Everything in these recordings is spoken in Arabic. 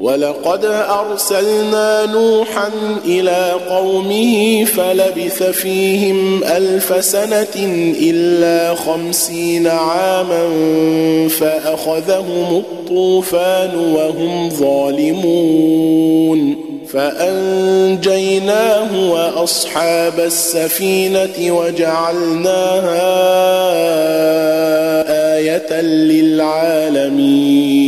ولقد أرسلنا نوحا إلى قومه فلبث فيهم ألف سنة إلا خمسين عاما فأخذهم الطوفان وهم ظالمون فأنجيناه وأصحاب السفينة وجعلناها آية للعالمين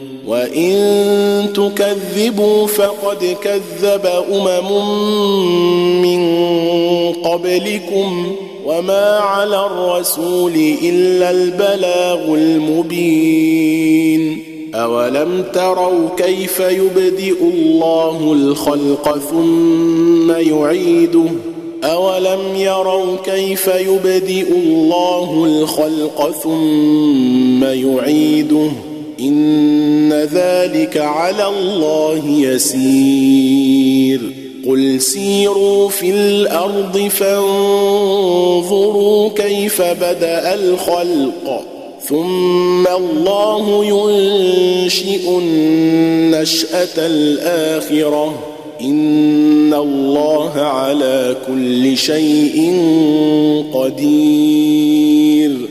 وإن تكذبوا فقد كذب أمم من قبلكم وما على الرسول إلا البلاغ المبين أولم تروا كيف يبدئ الله الخلق ثم يعيده؟ أولم يروا كيف يبدئ الله الخلق ثم يعيده؟ إن ذلك على الله يسير. قل سيروا في الأرض فانظروا كيف بدأ الخلق. ثم الله ينشئ النشأة الآخرة. إن الله على كل شيء قدير.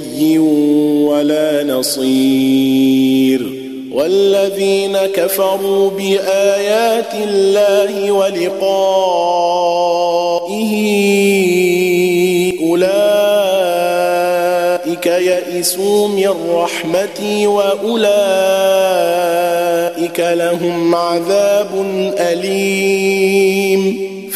ولا نصير. والذين كفروا بآيات الله ولقائه أولئك يئسوا من رحمتي وأولئك لهم عذاب أليم.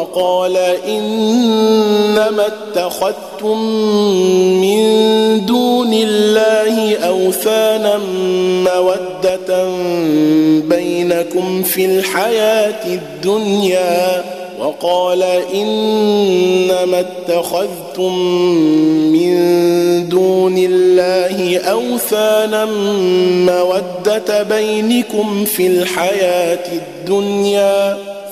وقال إنما اتخذتم من دون الله أوثانا مودة بينكم في الحياة الدنيا. وقال إنما اتخذتم من دون الله أوثانا مودة بينكم في الحياة الدنيا.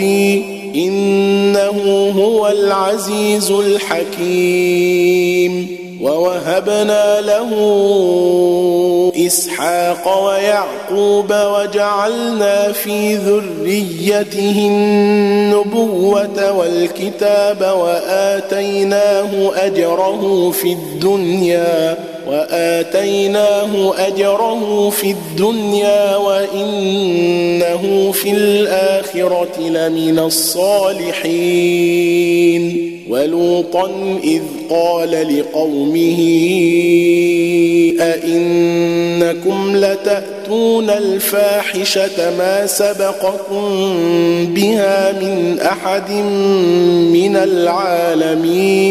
ربي إنه هو العزيز الحكيم. ووهبنا له إسحاق ويعقوب وجعلنا في ذريته النبوة والكتاب وآتيناه أجره في الدنيا وآتيناه أجره في الدنيا وإنه في الآخرة لمن الصالحين ولوطا إذ قال لقومه أئنكم لتأتون الفاحشة ما سبقكم بها من أحد من العالمين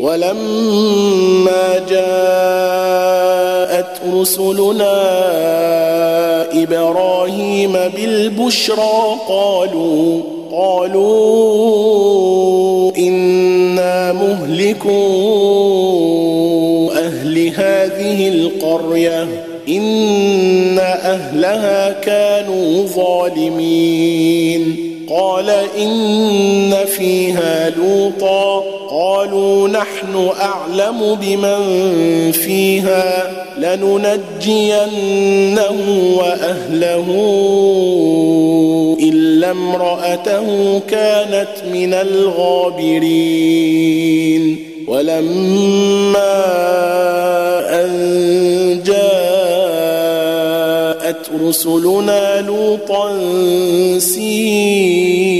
ولما جاءت رسلنا إبراهيم بالبشرى قالوا قالوا إنا مهلكوا أهل هذه القرية إن أهلها كانوا ظالمين. قال إن فيها لوطا نحن أعلم بمن فيها لننجينه وأهله إلا امرأته كانت من الغابرين. ولما أن جاءت رسلنا لوطا سيء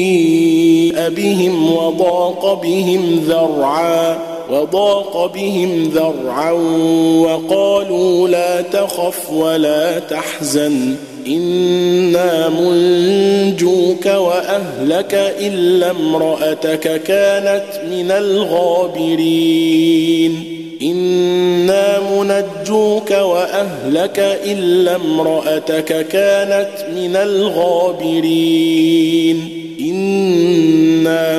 بهم وضاق بهم ذرعا وضاق بهم ذرعا وقالوا لا تخف ولا تحزن إنا منجوك وأهلك إلا امرأتك كانت من الغابرين إنا منجوك وأهلك إلا امرأتك كانت من الغابرين إنا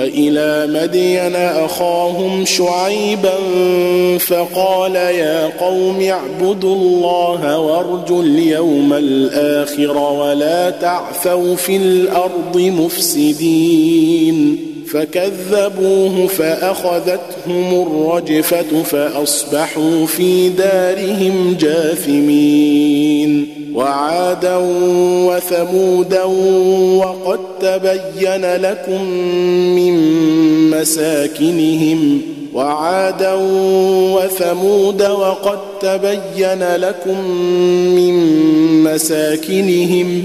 وإلى مدين أخاهم شعيبا فقال يا قوم اعبدوا الله وارجوا اليوم الآخر ولا تعثوا في الأرض مفسدين فكذبوه فأخذتهم الرجفة فأصبحوا في دارهم جاثمين. وعادا وثمودا وقد تبين لكم من مساكنهم. وعادا وثمود وقد تبين لكم من مساكنهم.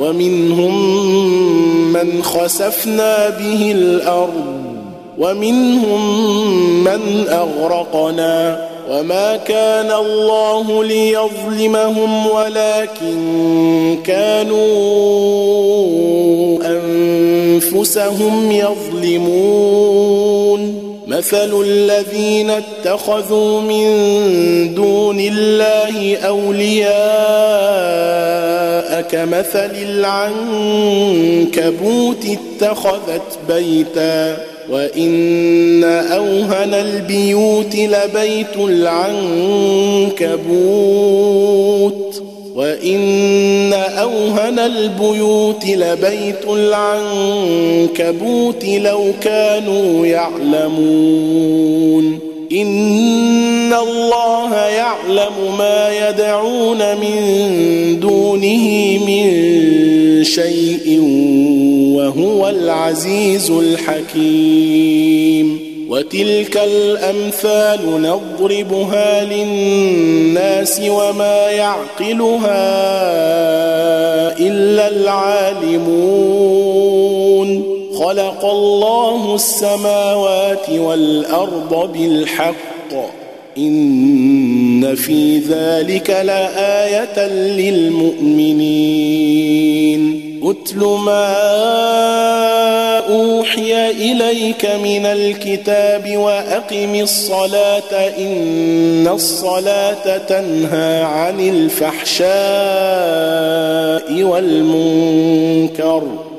ومنهم من خسفنا به الأرض ومنهم من أغرقنا. وما كان الله ليظلمهم ولكن كانوا أنفسهم يظلمون. مثل الذين اتخذوا من دون الله أولياء كمثل العنكبوت اتخذت بيتا وإن أوهن البيوت لبيت العنكبوت. وإن أوهن البيوت لبيت العنكبوت لو كانوا يعلمون. إن الله يعلم ما يدعون من دونه من شيء وهو العزيز الحكيم. وتلك الأمثال نضربها للناس وما يعقلها إلا العالمون. خلق الله السماوات والأرض بالحق. إن في ذلك لآية للمؤمنين. اتل ما أوحي إليك من الكتاب وأقم الصلاة. إن الصلاة تنهى عن الفحشاء والمنكر.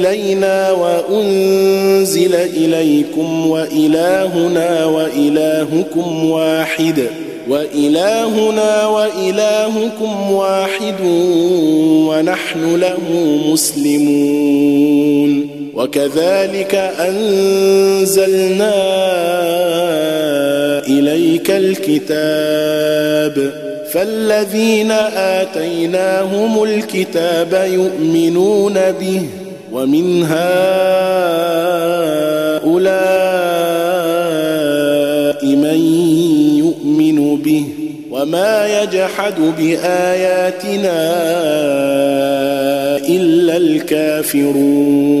انزل إلينا وأنزل إليكم وإلهنا وإلهكم واحد وإلهنا وإلهكم واحد ونحن له مسلمون. وكذلك أنزلنا إليك الكتاب فالذين آتيناهم الكتاب يؤمنون به ومن هؤلاء من به وما يجحد بآياتنا إلا الكافرون.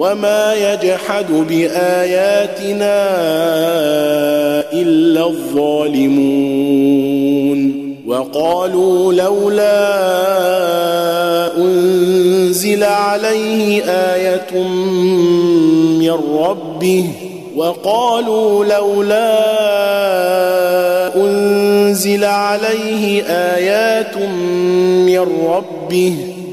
وما يجحد باياتنا الا الظالمون وقالوا لولا انزل عليه إيه من ربه وقالوا لولا انزل عليه ايات من ربه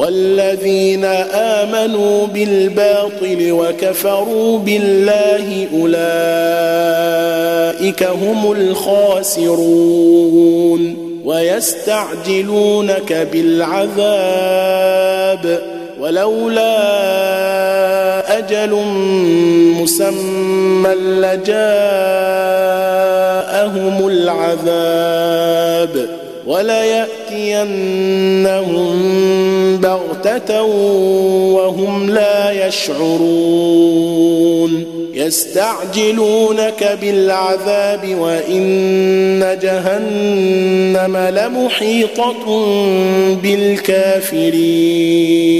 والذين آمنوا بالباطل وكفروا بالله أولئك هم الخاسرون ويستعجلونك بالعذاب ولولا أجل مسمى لجاءهم العذاب وليأتينهم بغتة وهم لا يشعرون. يستعجلونك بالعذاب وإن جهنم لمحيطة بالكافرين.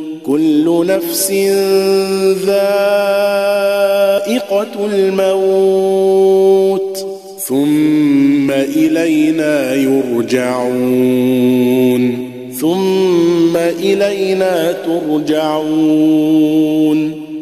كل نفس ذائقة الموت ثم إلينا يرجعون ثم إلينا ترجعون.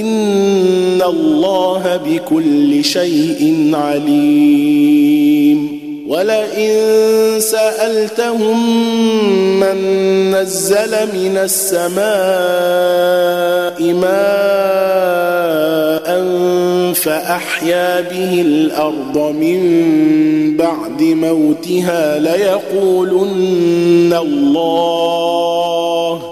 إن الله بكل شيء عليم. ولئن سألتهم من نزل من السماء ماء فأحيا به الأرض من بعد موتها ليقولن الله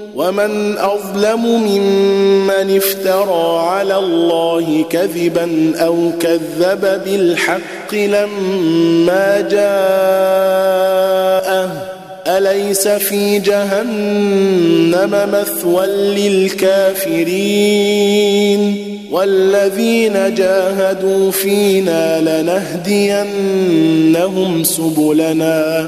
ومن أظلم ممن افترى على الله كذبا أو كذب بالحق لما جاءه. أليس في جهنم مثوى للكافرين؟ والذين جاهدوا فينا لنهدينهم سبلنا.